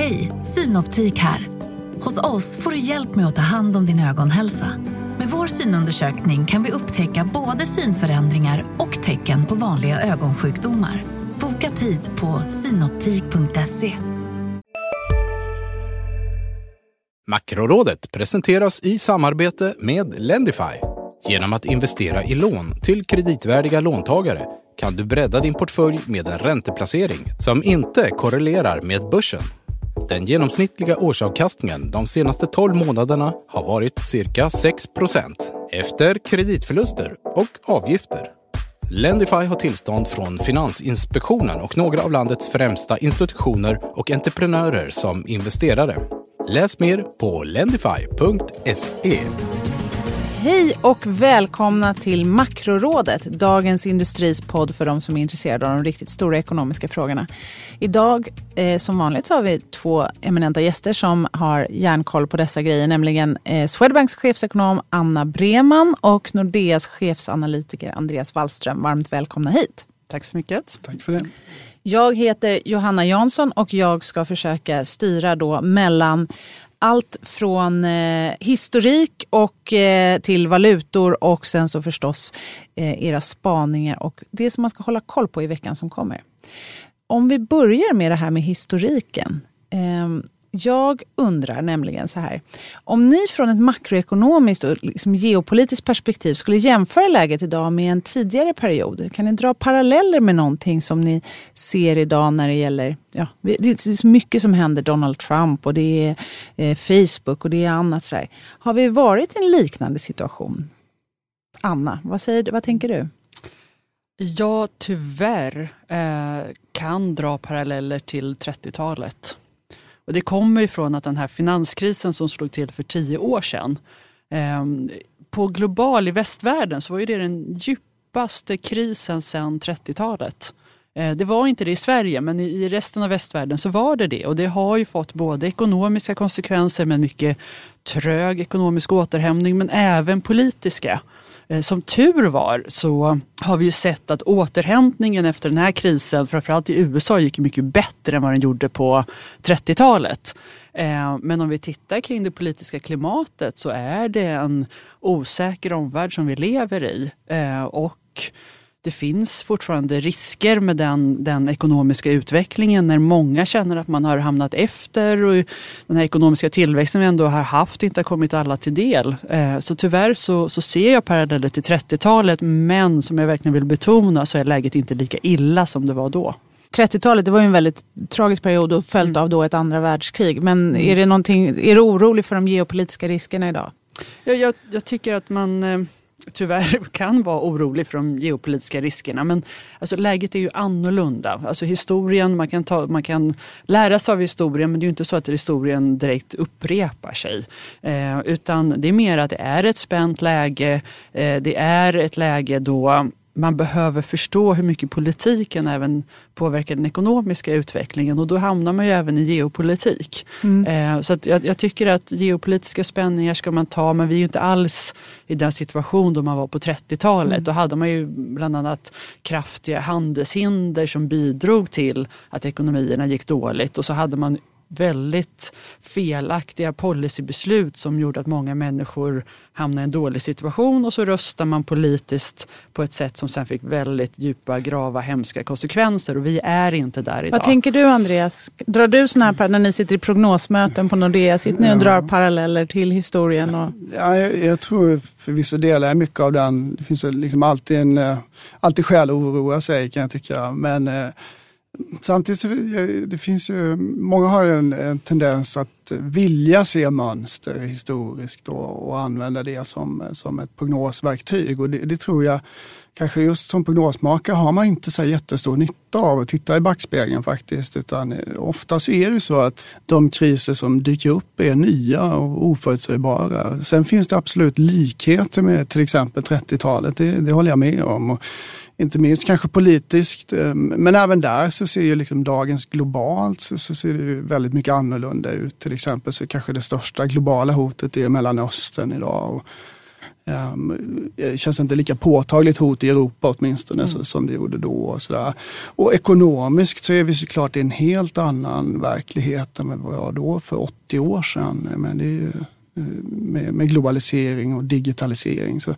Hej, Synoptik här. Hos oss får du hjälp med att ta hand om din ögonhälsa. Med vår synundersökning kan vi upptäcka både synförändringar och tecken på vanliga ögonsjukdomar. Boka tid på synoptik.se. Makrorådet presenteras i samarbete med Lendify. Genom att investera i lån till kreditvärdiga låntagare kan du bredda din portfölj med en ränteplacering som inte korrelerar med börsen. Den genomsnittliga årsavkastningen de senaste 12 månaderna har varit cirka 6% efter kreditförluster och avgifter. Lendify har tillstånd från Finansinspektionen och några av landets främsta institutioner och entreprenörer som investerare. Läs mer på lendify.se. Hej och välkomna till Makrorådet, Dagens Industris podd för de som är intresserade av de riktigt stora ekonomiska frågorna. Idag, eh, som vanligt, så har vi två eminenta gäster som har järnkoll på dessa grejer, nämligen eh, Swedbanks chefsekonom Anna Breman och Nordeas chefsanalytiker Andreas Wallström. Varmt välkomna hit. Tack så mycket. Tack för det. Jag heter Johanna Jansson och jag ska försöka styra då mellan allt från eh, historik och eh, till valutor och sen så förstås eh, era spaningar och det som man ska hålla koll på i veckan som kommer. Om vi börjar med det här med historiken. Ehm, jag undrar nämligen så här. Om ni från ett makroekonomiskt och liksom geopolitiskt perspektiv skulle jämföra läget idag med en tidigare period. Kan ni dra paralleller med någonting som ni ser idag när det gäller... Ja, det är så mycket som händer. Donald Trump och det är eh, Facebook och det är annat. Så. Har vi varit i en liknande situation? Anna, vad, säger, vad tänker du? Jag tyvärr eh, kan dra paralleller till 30-talet. Och det kommer ifrån att den här finanskrisen som slog till för tio år sedan. Eh, på global i västvärlden så var ju det den djupaste krisen sedan 30-talet. Eh, det var inte det i Sverige men i resten av västvärlden så var det det och det har ju fått både ekonomiska konsekvenser med mycket trög ekonomisk återhämtning men även politiska. Eh, som tur var så har vi ju sett att återhämtningen efter den här krisen, framförallt i USA, gick mycket bättre än vad den gjorde på 30-talet. Eh, men om vi tittar kring det politiska klimatet så är det en osäker omvärld som vi lever i. Eh, och det finns fortfarande risker med den, den ekonomiska utvecklingen när många känner att man har hamnat efter och den här ekonomiska tillväxten vi ändå har haft inte har kommit alla till del. Eh, så tyvärr så, så ser jag paralleller till 30-talet men som jag verkligen vill betona så är läget inte lika illa som det var då. 30-talet det var ju en väldigt tragisk period och följt mm. av då ett andra världskrig. Men mm. är, det är du orolig för de geopolitiska riskerna idag? Ja, jag, jag tycker att man eh, tyvärr kan vara orolig för de geopolitiska riskerna. Men alltså, läget är ju annorlunda. Alltså, historien, man kan, ta, man kan lära sig av historien men det är ju inte så att historien direkt upprepar sig. Eh, utan det är mer att det är ett spänt läge. Eh, det är ett läge då man behöver förstå hur mycket politiken även påverkar den ekonomiska utvecklingen och då hamnar man ju även i geopolitik. Mm. Eh, så jag, jag, tycker att geopolitiska spänningar ska man ta men vi är ju inte alls i den situation då man var på 30-talet. Mm. Då hade man ju bland annat kraftiga handelshinder som bidrog till att ekonomierna gick dåligt och så hade man väldigt felaktiga policybeslut som gjorde att många människor hamnade i en dålig situation och så röstar man politiskt på ett sätt som sen fick väldigt djupa, grava, hemska konsekvenser och vi är inte där idag. Vad tänker du Andreas? Drar du sådana här, när ni sitter i prognosmöten på Nordea, sitter ni och drar paralleller till historien? Och... Ja, jag, jag tror för vissa delar är mycket av den, det finns liksom alltid, en, eh, alltid skäl att oroa sig kan jag tycka. Men eh, Samtidigt så eh, det finns ju, många har ju en, en tendens att vilja se mönster historiskt och, och använda det som, som ett prognosverktyg. Och det, det, tror jag, kanske just som prognosmakare har man inte så jättestor nytta av att titta i backspegeln faktiskt. Utan eh, ofta så är det så att de kriser som dyker upp är nya och oförutsägbara. Sen finns det absolut likheter med till exempel 30-talet, det, det håller jag med om. Och inte minst kanske politiskt. Eh, men även där så ser ju liksom dagens globalt så, så ser det väldigt mycket annorlunda ut. Till exempel så kanske det största globala hotet är Mellanöstern idag. Och, Um, det känns inte lika påtagligt hot i Europa åtminstone mm. som det gjorde då. Och, sådär. och ekonomiskt så är vi såklart i en helt annan verklighet än vad vi var då för 80 år sedan. Men det är ju, eh, med, med globalisering och digitalisering. Så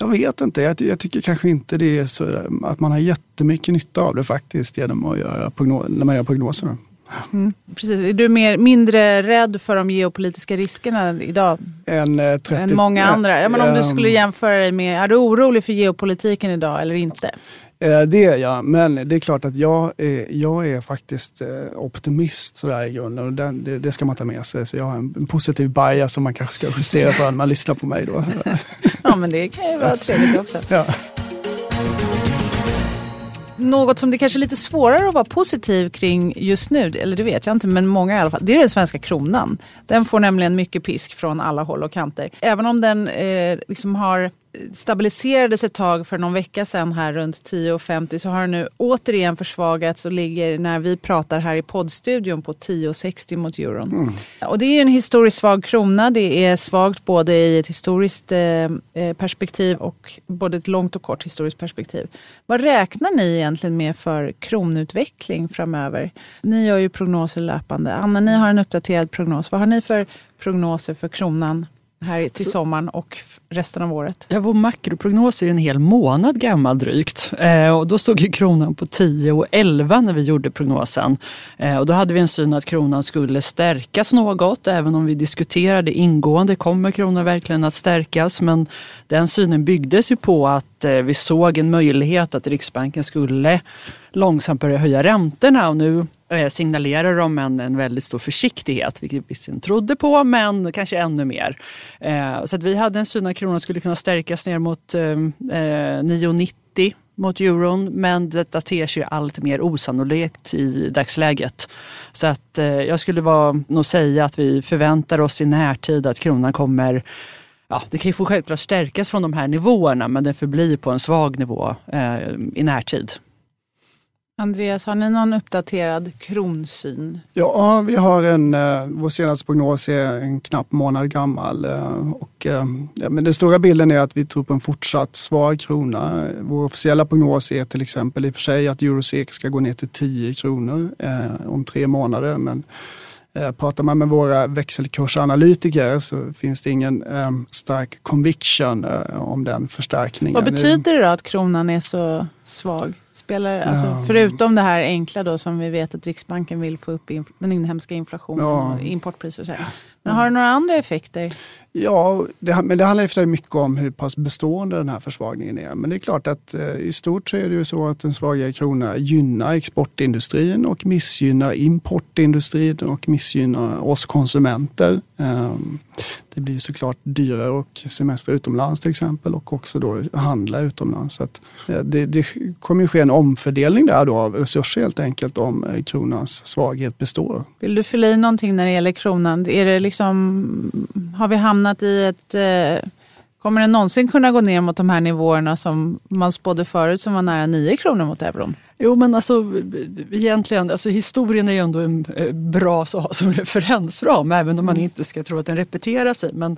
jag vet inte, jag, jag, tycker kanske inte det är så att man har jättemycket nytta av det faktiskt genom att göra prognos, när man gör prognoser. Mm. Precis. Är du mer, mindre rädd för de geopolitiska riskerna idag? Än, 30, eh, än många andra? Ja, men om du skulle jämföra dig med, är du orolig för geopolitiken idag eller inte? Eh, det är jag, men det är klart att jag är, jag är faktiskt eh, optimist sådär i grunden och det, det, det, ska man ta med sig. Så jag har en positiv bias som man kanske ska justera för när man lyssnar på mig då. ja men det kan ju vara trevligt också. Ja något som det kanske är lite svårare att vara positiv kring just nu, eller det vet jag inte, men många i alla fall, det är den svenska kronan. Den får nämligen mycket pisk från alla håll och kanter. Även om den eh, liksom har stabiliserades ett tag för någon vecka sedan här runt 10,50 så har den nu återigen försvagats och ligger när vi pratar här i poddstudion på 10,60 mot euron. Mm. Och det är en historiskt svag krona. Det är svagt både i ett historiskt eh, eh, perspektiv och både ett långt och kort historiskt perspektiv. Vad räknar ni egentligen med för kronutveckling framöver? Ni gör ju prognoser löpande. Anna, ni har en uppdaterad prognos. Vad har ni för prognoser för kronan här till sommaren och resten av året? Ja, vår makroprognos är en hel månad gammal drygt. Eh, och då stod ju kronan på 10 och 11 när vi gjorde prognosen. Eh, och då hade vi en syn att kronan skulle stärkas något, även om vi diskuterade ingående, kommer kronan verkligen att stärkas? Men den synen byggdes ju på att eh, vi såg en möjlighet att Riksbanken skulle långsamt börja höja räntorna och nu Eh, signalerar de en, en väldigt stor försiktighet, vilket vi visserligen trodde på, men kanske ännu mer. Eh, så att vi hade en syn att kronan skulle kunna stärkas ner mot ehm, eh, 9,90 mot euron, men detta ter sig allt mer osannolikt i dagsläget. Så att eh, jag skulle vara, nog säga att vi förväntar oss i närtid att kronan kommer Ja, det kan ju få självklart stärkas från de här nivåerna men den förblir på en svag nivå eh, i närtid. Andreas, har ni någon uppdaterad kronsyn? Ja, vi har en, eh, vår senaste prognos är en knapp månad gammal. Eh, och, eh, ja, men den stora bilden är att vi tror på en fortsatt svag krona. Vår officiella prognos är till exempel i och för sig att eurosek ska gå ner till 10 kronor eh, om tre månader. Men pratar man med våra växelkursanalytiker så finns det ingen eh, stark conviction eh, om den förstärkningen. Vad betyder det då att kronan är så svag? Spelar, alltså, förutom det här enkla då som vi vet att Riksbanken vill få upp den inhemska inflationen ja. och importpriser. Och så här. Men har det några andra effekter? Ja, det, men det handlar efter mycket om hur pass bestående den här försvagningen är. Men det är klart att eh, i stort så är det ju så att en svagare krona gynnar exportindustrin och missgynnar importindustrin och missgynnar oss konsumenter. Eh, det blir såklart dyrare att semester utomlands till exempel och också då handla utomlands. Så att, eh, det, det kommer ju ske en omfördelning där då av resurser helt enkelt om eh, kronans svaghet består. Vill du fylla i någonting när det gäller kronan? Är det liksom, har vi hamnat i ett eh, Kommer den någonsin kunna gå ner mot de här nivåerna som man spådde förut som var nära 9 kronor mot euron? Jo men alltså egentligen, alltså historien är ju ändå en eh, bra ha som referensram även om man inte ska tro att den repeterar sig. Men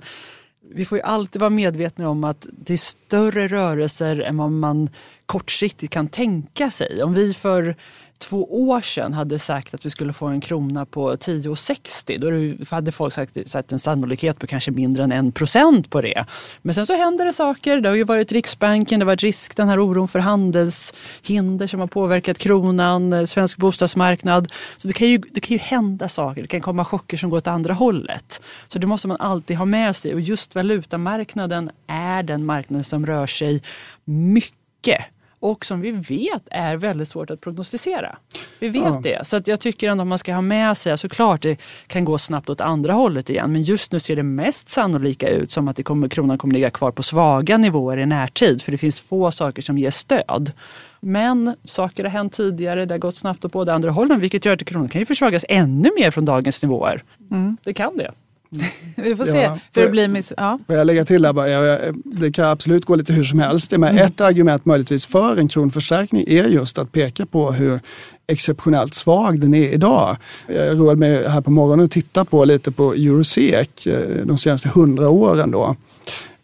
vi får ju alltid vara medvetna om att det är större rörelser än vad man kortsiktigt kan tänka sig. Om vi för två år sedan hade sagt att vi skulle få en krona på 10,60 då hade folk sagt, sagt en sannolikhet på kanske mindre än en procent på det. Men sen så händer det saker. Det har ju varit Riksbanken, det har varit risk, den här oron för handelshinder som har påverkat kronan, eh, svensk bostadsmarknad. Så det kan, ju, det kan ju hända saker, det kan komma chocker som går åt andra hållet. Så det måste man alltid ha med sig och just valutamarknaden är den marknaden som rör sig mycket och som vi vet är väldigt svårt att prognostisera. Vi vet ja. det. Så att jag tycker ändå att man ska ha med sig, såklart det kan gå snabbt åt andra hållet igen, men just nu ser det mest sannolika ut som att det kommer, kronan kommer ligga kvar på svaga nivåer i närtid, för det finns få saker som ger stöd. Men saker har hänt tidigare, det har gått snabbt åt båda andra hållen, vilket gör att kronan kan ju försvagas ännu mer från dagens nivåer. Mm. Det kan det. Vi får se. Ja, för det blir miss ja. Får jag lägga till där bara, jag, det kan absolut gå lite hur som helst. Men mm. ett argument möjligtvis för en kronförstärkning är just att peka på hur exceptionellt svag den är idag. Jag roade mig här på morgonen att titta på lite på Eurosec eh, de senaste hundra åren. Då.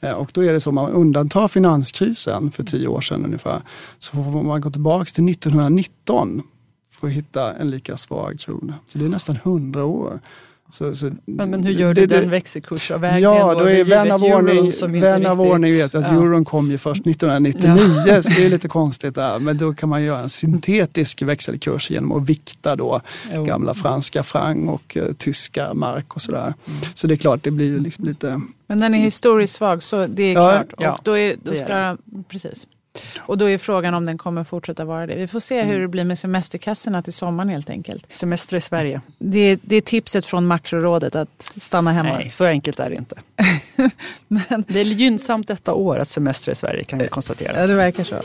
Eh, och då är det så, om man undantar finanskrisen för tio år sedan ungefär, så får man gå tillbaka till 1919 för att hitta en lika svag krona. Så det är nästan hundra år. Så, så men, men hur gör du den växelkursavvägningen? Ja, då är vän av ordning, vän av ordning vet att ja. euron kom ju först 1999, ja. så det är lite konstigt där. Men då kan man göra en syntetisk växelkurs genom att vikta då jo. gamla franska franc och uh, tyska mark och sådär. Mm. Så det är klart, det blir liksom lite... Men den är historiskt svag, så det är ja. klart. Och ja, då, är, då ska, precis. Och då är frågan om den kommer fortsätta vara det. Vi får se hur mm. det blir med semesterkassorna till sommaren helt enkelt. Semester i Sverige. Det, det är tipset från makrorådet att stanna hemma. Nej, så enkelt är det inte. Men, det är gynnsamt detta år att semester i Sverige kan vi konstatera. Ja, det verkar så.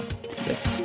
Yes.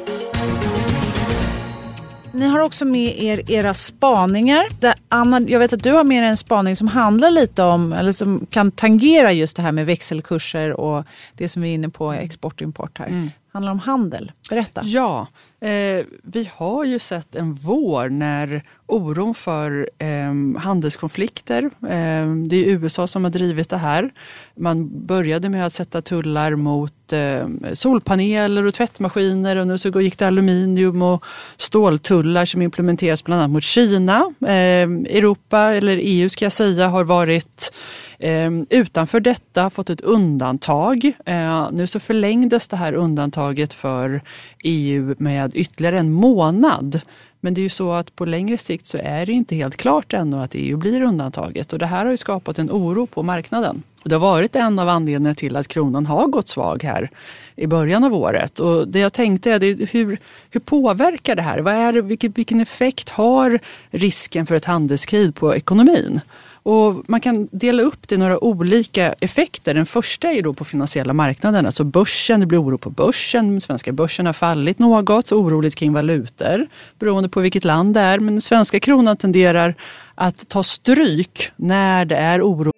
Ni har också med er era spaningar. Anna, jag vet att du har med dig en spaning som handlar lite om, eller som kan tangera just det här med växelkurser och det som vi är inne på, export och import här. Mm handlar om handel. Berätta. Ja, eh, vi har ju sett en vår när oron för eh, handelskonflikter, eh, det är USA som har drivit det här. Man började med att sätta tullar mot eh, solpaneler och tvättmaskiner och nu så gick det aluminium och ståltullar som implementeras bland annat mot Kina. Eh, Europa, eller EU ska jag säga, har varit Ehm, utanför detta fått ett undantag. Eh, nu så förlängdes det här undantaget för EU med ytterligare en månad. Men det är ju så att på längre sikt så är det inte helt klart ännu att EU blir undantaget och det här har ju skapat en oro på marknaden. Det har varit en av anledningarna till att kronan har gått svag här i början av året. Och det jag tänkte är det, hur, hur påverkar det här? Vad är det, vilken, vilken effekt har risken för ett handelskrig på ekonomin? Och man kan dela upp det i några olika effekter. Den första är då på finansiella marknaden, alltså börsen. Det blir oro på börsen. Den svenska börsen har fallit något, oroligt kring valutor beroende på vilket land det är. Men den svenska kronan tenderar att ta stryk när det är oro.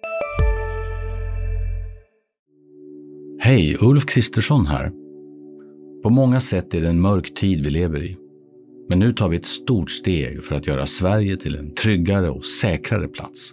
Hej, Ulf Kristersson här. På många sätt är det en mörk tid vi lever i. Men nu tar vi ett stort steg för att göra Sverige till en tryggare och säkrare plats.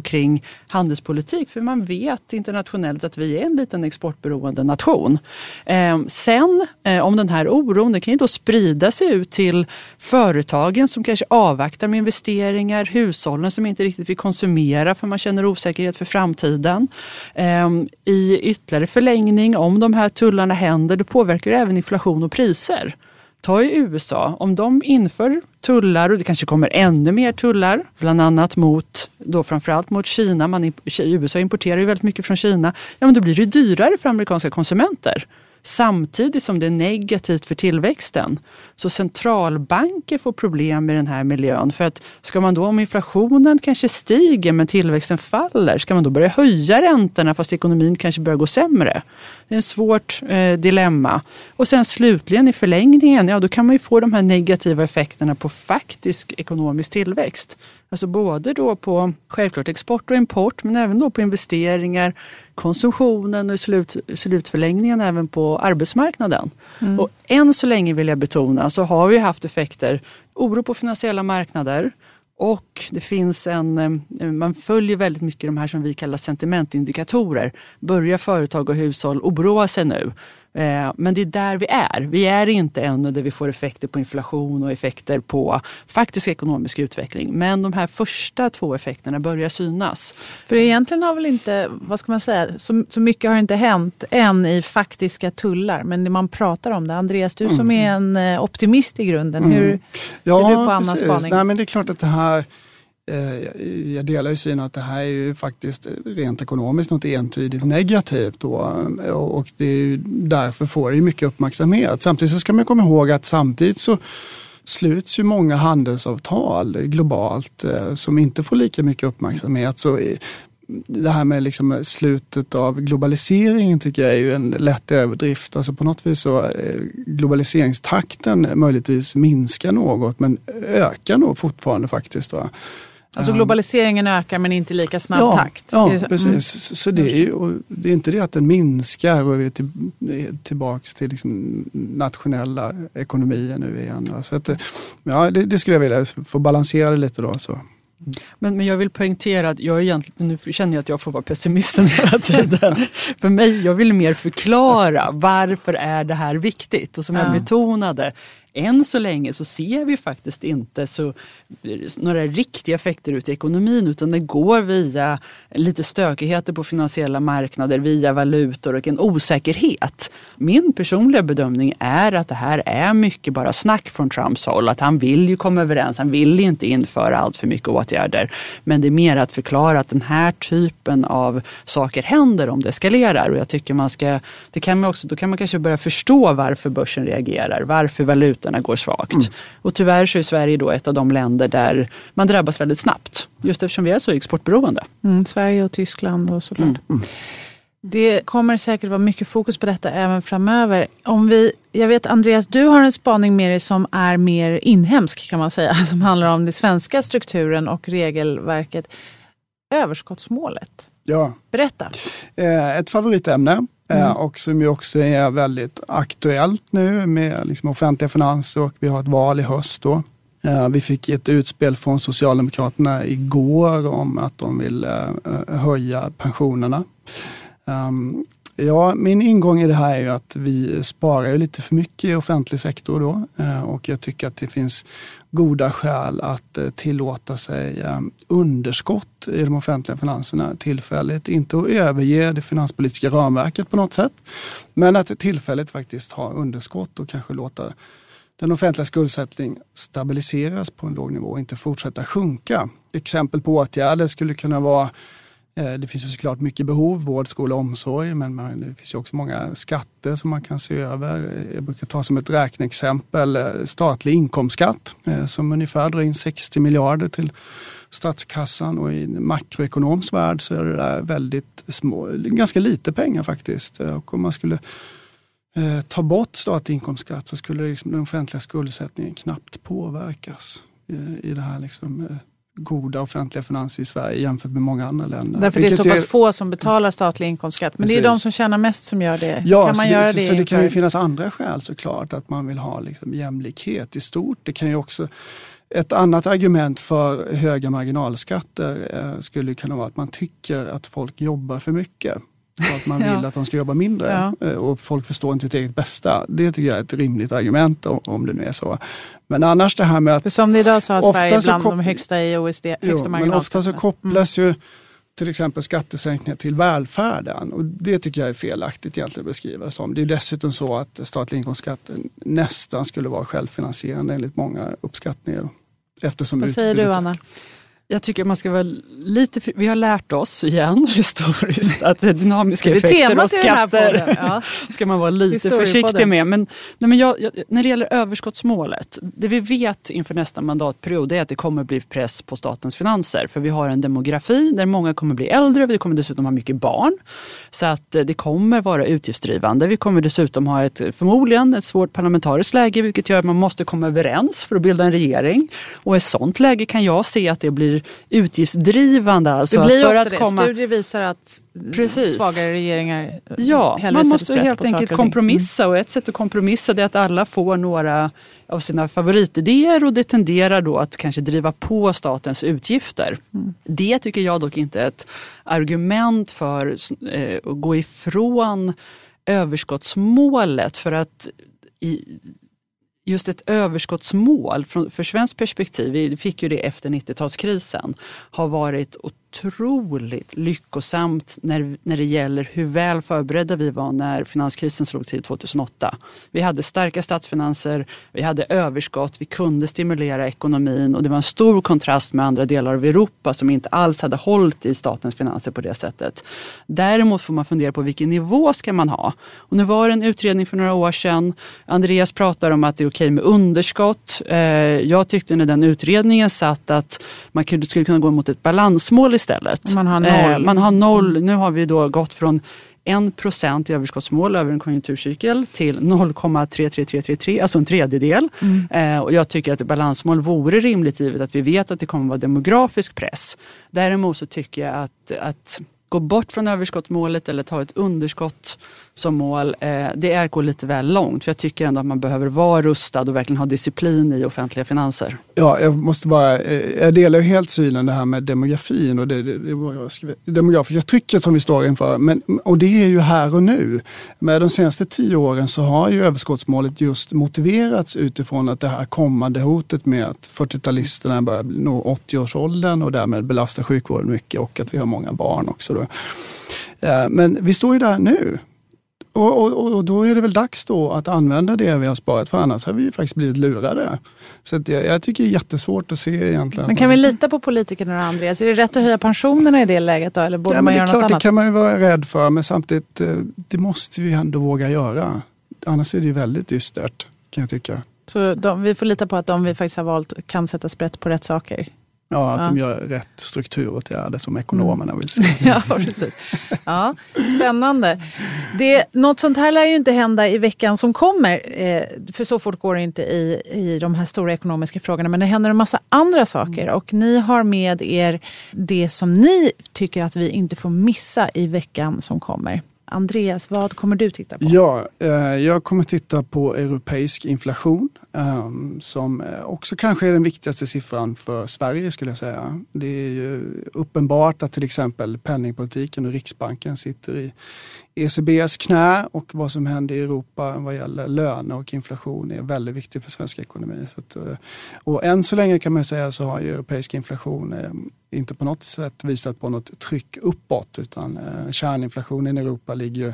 kring handelspolitik för man vet internationellt att vi är en liten exportberoende nation. Eh, sen eh, om den här oron, den kan ju då sprida sig ut till företagen som kanske avvaktar med investeringar, hushållen som inte riktigt vill konsumera för man känner osäkerhet för framtiden. Eh, I ytterligare förlängning, om de här tullarna händer, då påverkar det även inflation och priser. Ta i USA, om de inför tullar och det kanske kommer ännu mer tullar, bland annat mot, då framförallt mot Kina. Man, USA importerar ju väldigt mycket från Kina. Ja, men då blir det dyrare för amerikanska konsumenter samtidigt som det är negativt för tillväxten. Så centralbanker får problem med den här miljön. För att ska man då, om inflationen kanske stiger men tillväxten faller, ska man då börja höja räntorna fast ekonomin kanske börjar gå sämre? Det är ett svårt eh, dilemma. Och sen slutligen i förlängningen, ja då kan man ju få de här negativa effekterna på faktisk ekonomisk tillväxt. Alltså både då på självklart export och import men även då på investeringar, konsumtionen och i slut, slutförlängningen även på arbetsmarknaden. Mm. Och än så länge vill jag betona så har vi haft effekter, oro på finansiella marknader, och det finns en, eh, man följer väldigt mycket de här som vi kallar sentimentindikatorer. Börjar företag och hushåll oroa sig nu? Eh, men det är där vi är. Vi är inte ännu där vi får effekter på inflation och effekter på faktisk ekonomisk utveckling. Men de här första två effekterna börjar synas. För egentligen har väl inte, vad ska man säga, så, så mycket har inte hänt än i faktiska tullar. Men man pratar om det. Andreas, du som mm. är en eh, optimist i grunden. Hur mm. ja, ser du på Annas precis. spaning? Nej, men det är klart att det här Eh, jag delar ju synen att det här är ju faktiskt rent ekonomiskt något entydigt negativt då, och det är därför får det mycket uppmärksamhet. Samtidigt så ska man komma ihåg att samtidigt så sluts ju många handelsavtal globalt eh, som inte får lika mycket uppmärksamhet. Så det här med liksom slutet av globaliseringen tycker jag är ju en lätt överdrift. Alltså på något vis så eh, globaliseringstakten möjligtvis minskar något men ökar nog fortfarande faktiskt. Va? Alltså globaliseringen ökar men inte i lika snabb ja, takt? Ja, det så? precis. Mm. Så, så det, är ju, det är inte det att den minskar och vi är till, tillbaks till liksom nationella ekonomier nu igen. Så att, ja, det, det, skulle jag vilja få balansera det lite då. Så. Men, men jag vill poängtera att jag egentligen, nu känner jag att jag får vara pessimisten hela tiden. För mig, jag vill mer förklara varför är det här viktigt. Och som jag betonade, än så länge så ser vi faktiskt inte så, några riktiga effekter ut i ekonomin utan det går via lite stökigheter på finansiella marknader, via valutor och en osäkerhet. Min personliga bedömning är att det här är mycket bara snack från Trumps håll. Att han vill ju komma överens, han vill inte införa allt för mycket åtgärder. Men det är mer att förklara att den här typen av saker händer om det eskalerar. Och jag tycker man ska, det kan man också, då kan man kanske börja förstå varför börsen reagerar, varför valutor valutorna går svagt. Mm. Och tyvärr så är Sverige då ett av de länder där man drabbas väldigt snabbt. Just eftersom vi är så exportberoende. Mm, Sverige och Tyskland och såklart. Mm. mm. Det kommer säkert vara mycket fokus på detta även framöver. Om vi, jag vet Andreas, du har en spaning med dig som är mer inhemsk kan man säga. Som handlar om den svenska strukturen och regelverket. Överskottsmålet. Ja. Berätta. Eh, ett favoritämne. Eh, mm. och som ju också är väldigt aktuellt nu med liksom offentliga finanser och vi har ett val i höst då. Eh, vi fick ett utspel från Socialdemokraterna igår om att de vill eh, höja pensionerna. Ja, min ingång i det här är ju att vi sparar lite för mycket i offentlig sektor då eh, och jag tycker att det finns goda skäl att eh, tillåta sig eh, underskott i de offentliga finanserna tillfälligt. Inte att överge det finanspolitiska ramverket på något sätt, men att tillfälligt faktiskt ha underskott och kanske låta den offentliga skuldsättningen stabiliseras på en låg nivå och inte fortsätta sjunka. Exempel på åtgärder skulle kunna vara Eh, det finns ju såklart mycket behov, vård, skola och omsorg, men det finns ju också många skatter som man kan se över. Eh, jag brukar ta som ett räkneexempel eh, statlig inkomstskatt som ungefär drar in 60 miljarder till statskassan och i en makroekonomisk värld så är det där väldigt små, ganska lite pengar faktiskt. Och om man skulle ta bort statlig inkomstskatt så skulle liksom den offentliga skuldsättningen knappt påverkas i det här liksom goda offentliga finanser i Sverige jämfört med många andra länder. Därför det är så pass är... få som betalar statlig inkomstskatt. Men Precis. det är de som tjänar mest som gör det. Ja, kan man göra det, det, så det kan ju finnas andra skäl såklart. Att man vill ha liksom jämlikhet i stort. Det kan ju också ett annat argument för höga marginalskatter eh, skulle kunna vara att man tycker att folk jobbar för mycket. Och att man vill ja. att de ska jobba mindre ja. Eh, och folk förstår inte sitt eget bästa. Det tycker jag är ett rimligt argument om det nu är så. Men annars det här med att... För som det idag så har Sverige bland de högsta i OECD, högsta jo, Men ofta så kopplas mm. ju till exempel skattesänkningar till välfärden. Och det tycker jag är felaktigt egentligen att beskriva det som. Det är dessutom så att statlig inkomstskatt nästan skulle vara självfinansierande enligt många uppskattningar. Eftersom Vad säger du Anna? Jag tycker man ska vara lite, vi har lärt oss igen historiskt att dynamiska effekter och skatter ja. ska man vara lite försiktig med. Men, nej, men jag, jag, när det gäller överskottsmålet, det vi vet inför nästa mandatperiod är att det kommer bli press på statens finanser. För vi har en demografi där många kommer bli äldre, och vi kommer dessutom ha mycket barn. Så att eh, det kommer vara utgiftsdrivande. Vi kommer dessutom ha ett, förmodligen ett svårt parlamentariskt läge vilket gör att man måste komma överens för att bilda en regering. Och i ett sånt läge kan jag se att det blir blir utgiftsdrivande. Alltså det blir för ofta att det. Komma... Studier visar att Precis. svagare regeringar Ja, man måste helt enkelt kompromissa och ett sätt att kompromissa är att alla får några av sina favoritidéer och det tenderar då att kanske driva på statens utgifter. Mm. Det tycker jag dock inte är ett argument för eh, att gå ifrån överskottsmålet för att i, just ett överskottsmål från, för svenskt perspektiv, vi fick ju det efter 90-talskrisen, har varit otroligt lyckosamt när, när det gäller hur väl förberedda vi var när finanskrisen slog till 2008. Vi hade starka statsfinanser, vi hade överskott, vi kunde stimulera ekonomin och det var en stor kontrast med andra delar av Europa som inte alls hade hållit i statens finanser på det sättet. Däremot får man fundera på vilken nivå ska man ha? Och nu var det en utredning för några år sedan. Andreas pratar om att det är okej med underskott. Eh, jag tyckte när den utredningen satt att man skulle kunna gå mot ett balansmål istället. Man har noll. Eh, man har noll. Nu har vi då gått från 1 procent i överskottsmål över en konjunkturcykel till 0,33333, alltså en tredjedel. Mm. Eh, och jag tycker att ett balansmål vore rimligt givet att vi vet att det kommer att vara demografisk press. Däremot så tycker jag att, att gå bort från överskottsmålet eller ta ett underskott som mål, eh, det är att gå lite väl långt. För jag tycker ändå att man behöver vara rustad och verkligen ha disciplin i offentliga finanser. Ja, jag måste bara, eh, jag delar helt synen det här med demografin och det, det, det, det demografiska trycket som vi står inför. Men, och det är ju här och nu. Med de senaste tio åren så har ju överskottsmålet just motiverats utifrån att det här kommande hotet med att 40-talisterna börjar nå 80-årsåldern och därmed belastar sjukvården mycket och att vi har många barn också. Då. Eh, men vi står ju där nu. Och, och, och, då är det väl dags då att använda det vi har sparat för annars har vi ju faktiskt blivit lurade. Så jag, jag tycker det är jättesvårt att se egentligen. Men kan vi lita på politikerna och Andreas? Är det rätt att höja pensionerna i det läget då? Eller borde ja, man men göra är något klart, annat? Det kan man ju vara rädd för men samtidigt eh, det måste vi ändå våga göra. Annars är det ju väldigt dystert kan jag tycka. Så de, vi får lita på att de vi faktiskt har valt kan sätta sprätt på rätt saker? Ja, att Ja. de gör rätt strukturåtgärder som ekonomerna vill se. Ja, precis. Ja, spännande. Det, något sånt här lär ju inte hända i veckan som kommer. Eh, för så fort går det inte i, i de här stora ekonomiska frågorna. Men det händer en massa andra saker. Och ni har med er det som ni tycker att vi inte får missa i veckan som kommer. Andreas, vad kommer du titta på? Ja, eh, jag kommer titta på europeisk inflation Um, som eh, också kanske är den viktigaste siffran för Sverige skulle jag säga. Det är ju uppenbart att till exempel penningpolitiken och Riksbanken sitter i ECBs knä och vad som händer i Europa vad gäller löner och inflation är väldigt viktigt för svensk ekonomi. Så att, eh, och än så länge kan man säga så har ju europeisk inflation eh, inte på något sätt visat på något tryck uppåt utan kärninflationen i Europa ligger ju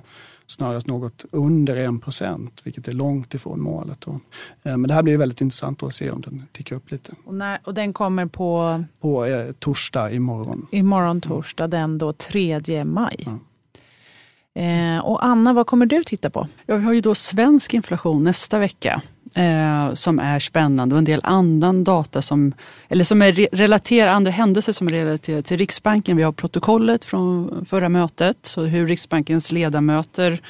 snarast något under 1 procent, vilket är långt ifrån målet. Då. Eh, Men det här blir väldigt intressant att se om den tickar upp lite. Och, när, och den kommer på På eh, torsdag imorgon. imorgon torsdag, den då 3 maj. Eh, och Anna, vad kommer du titta på? Ja, vi har ju då svensk inflation nästa vecka eh, som är spännande och en del annan data som, eller som är re- relaterade, andra händelser som är relaterade till Riksbanken. Vi har protokollet från förra mötet, så hur Riksbankens ledamöter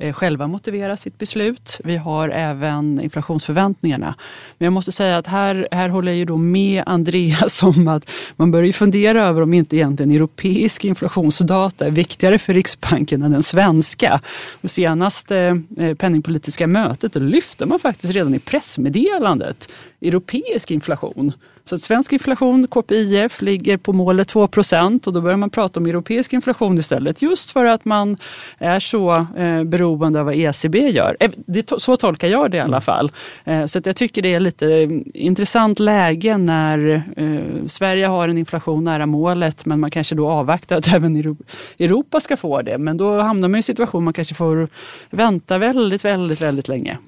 Eh, själva motivera sitt beslut. Vi har även inflationsförväntningarna. Men jag måste säga att här, här håller jag ju då med Andreas om att man börjar ju fundera över om inte egentligen europeisk inflationsdata är viktigare för Riksbanken än den svenska. Det senaste eh, penningpolitiska mötet lyfte man faktiskt redan i pressmeddelandet europeisk inflation. Så svensk inflation, KPIF, ligger på målet 2% och då börjar man prata om europeisk inflation istället. Just för att man är så eh, beroende av vad ECB gör. Eh, det, så tolkar jag det i alla fall. Eh, så jag tycker det är lite eh, intressant läge när eh, Sverige har en inflation nära målet men man kanske då avvaktar att även Euro- Europa ska få det. Men då hamnar man i en situation man kanske får vänta väldigt, väldigt, väldigt länge.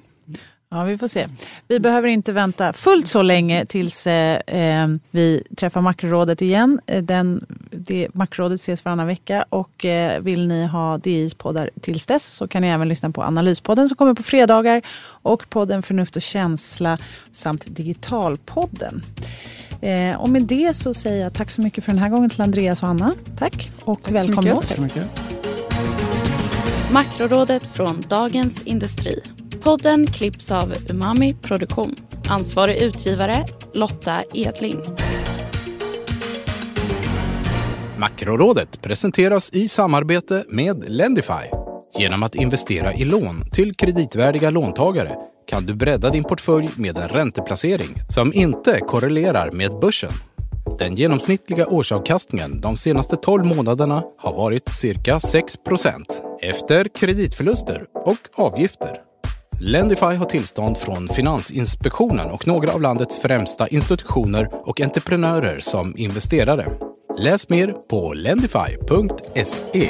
Ja, vi får se. Vi behöver inte vänta fullt så länge tills eh, eh, vi träffar makrorådet igen. Eh, Den, det, makrorådet ses varannan vecka och eh, vill ni ha DIs poddar tills dess så kan ni även lyssna på Analyspodden som kommer på fredagar och podden Förnuft och känsla samt Digitalpodden. Eh, och med det så säger jag tack så mycket för den här gången till Andreas och Anna. Tack och så välkomna mycket. åter. Så mycket. Makrorådet från Dagens Industri. Podden klipps av Umami Produktion. Ansvarig utgivare Lotta Edling. Makrorådet presenteras i samarbete med Lendify. Genom att investera i lån till kreditvärdiga låntagare kan du bredda din portfölj med en ränteplacering som inte korrelerar med börsen. Den genomsnittliga årsavkastningen de senaste 12 månaderna har varit cirka 6% efter kreditförluster och avgifter. Lendify har tillstånd från Finansinspektionen och några av landets främsta institutioner och entreprenörer som investerare. Läs mer på lendify.se.